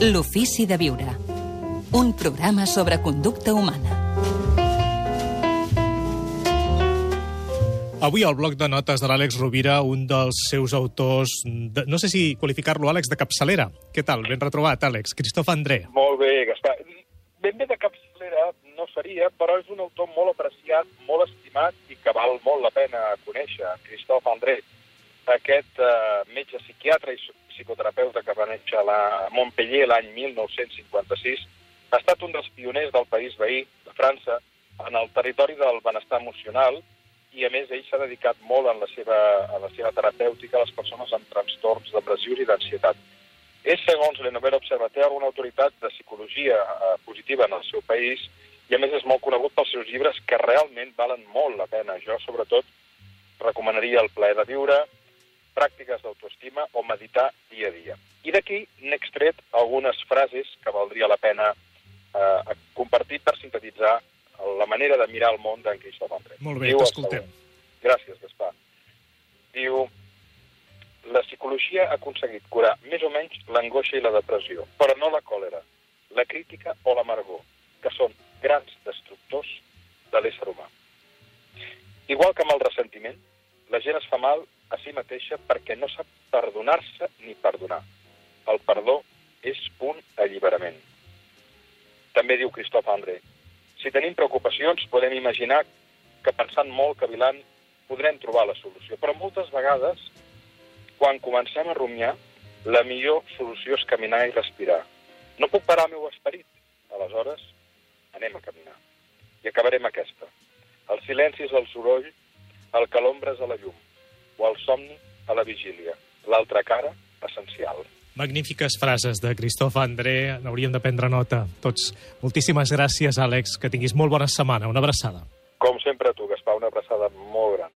L'ofici de viure. Un programa sobre conducta humana. Avui al bloc de notes de l'Àlex Rovira, un dels seus autors, de, no sé si qualificar-lo, Àlex, de capçalera. Què tal? Ben retrobat, Àlex. Cristof André. Molt bé, Gaspar. Ben bé de capçalera no seria, però és un autor molt apreciat, molt estimat i que val molt la pena conèixer, Cristof André. Aquest eh, metge psiquiatre i psicoterapeuta que va néixer a, la, a Montpellier l'any 1956 ha estat un dels pioners del país veí, de França, en el territori del benestar emocional i, a més, ell s'ha dedicat molt en la, seva, en la seva terapèutica a les persones amb trastorns depressius i d'ansietat. És, segons Le Nouvel Observateur, una autoritat de psicologia eh, positiva en el seu país i, a més, és molt conegut pels seus llibres que realment valen molt la pena. Jo, sobretot, recomanaria El plaer de viure, pràctiques d'autoestima o meditar dia a dia. I d'aquí n'he extret algunes frases que valdria la pena eh, compartir per sintetitzar la manera de mirar el món d'en Cristòfol André. Molt bé, t'escoltem. Gràcies, Gaspar. Diu, la psicologia ha aconseguit curar més o menys l'angoixa i la depressió, però no la còlera, la crítica o l'amargor, que són grans destructors de l'ésser humà. Igual que amb el ressentiment, la gent es fa mal a si mateixa perquè no sap perdonar-se ni perdonar. El perdó és un alliberament. També diu Christophe André, si tenim preocupacions podem imaginar que pensant molt, cavilant, podrem trobar la solució. Però moltes vegades, quan comencem a rumiar, la millor solució és caminar i respirar. No puc parar el meu esperit. Aleshores, anem a caminar. I acabarem aquesta. El silenci és el soroll, el que l'ombra és a la llum, o el somni a la vigília. L'altra cara, essencial. Magnífiques frases de Cristof André. N'hauríem de prendre nota tots. Moltíssimes gràcies, Àlex. Que tinguis molt bona setmana. Una abraçada. Com sempre a tu, Gaspar, una abraçada molt gran.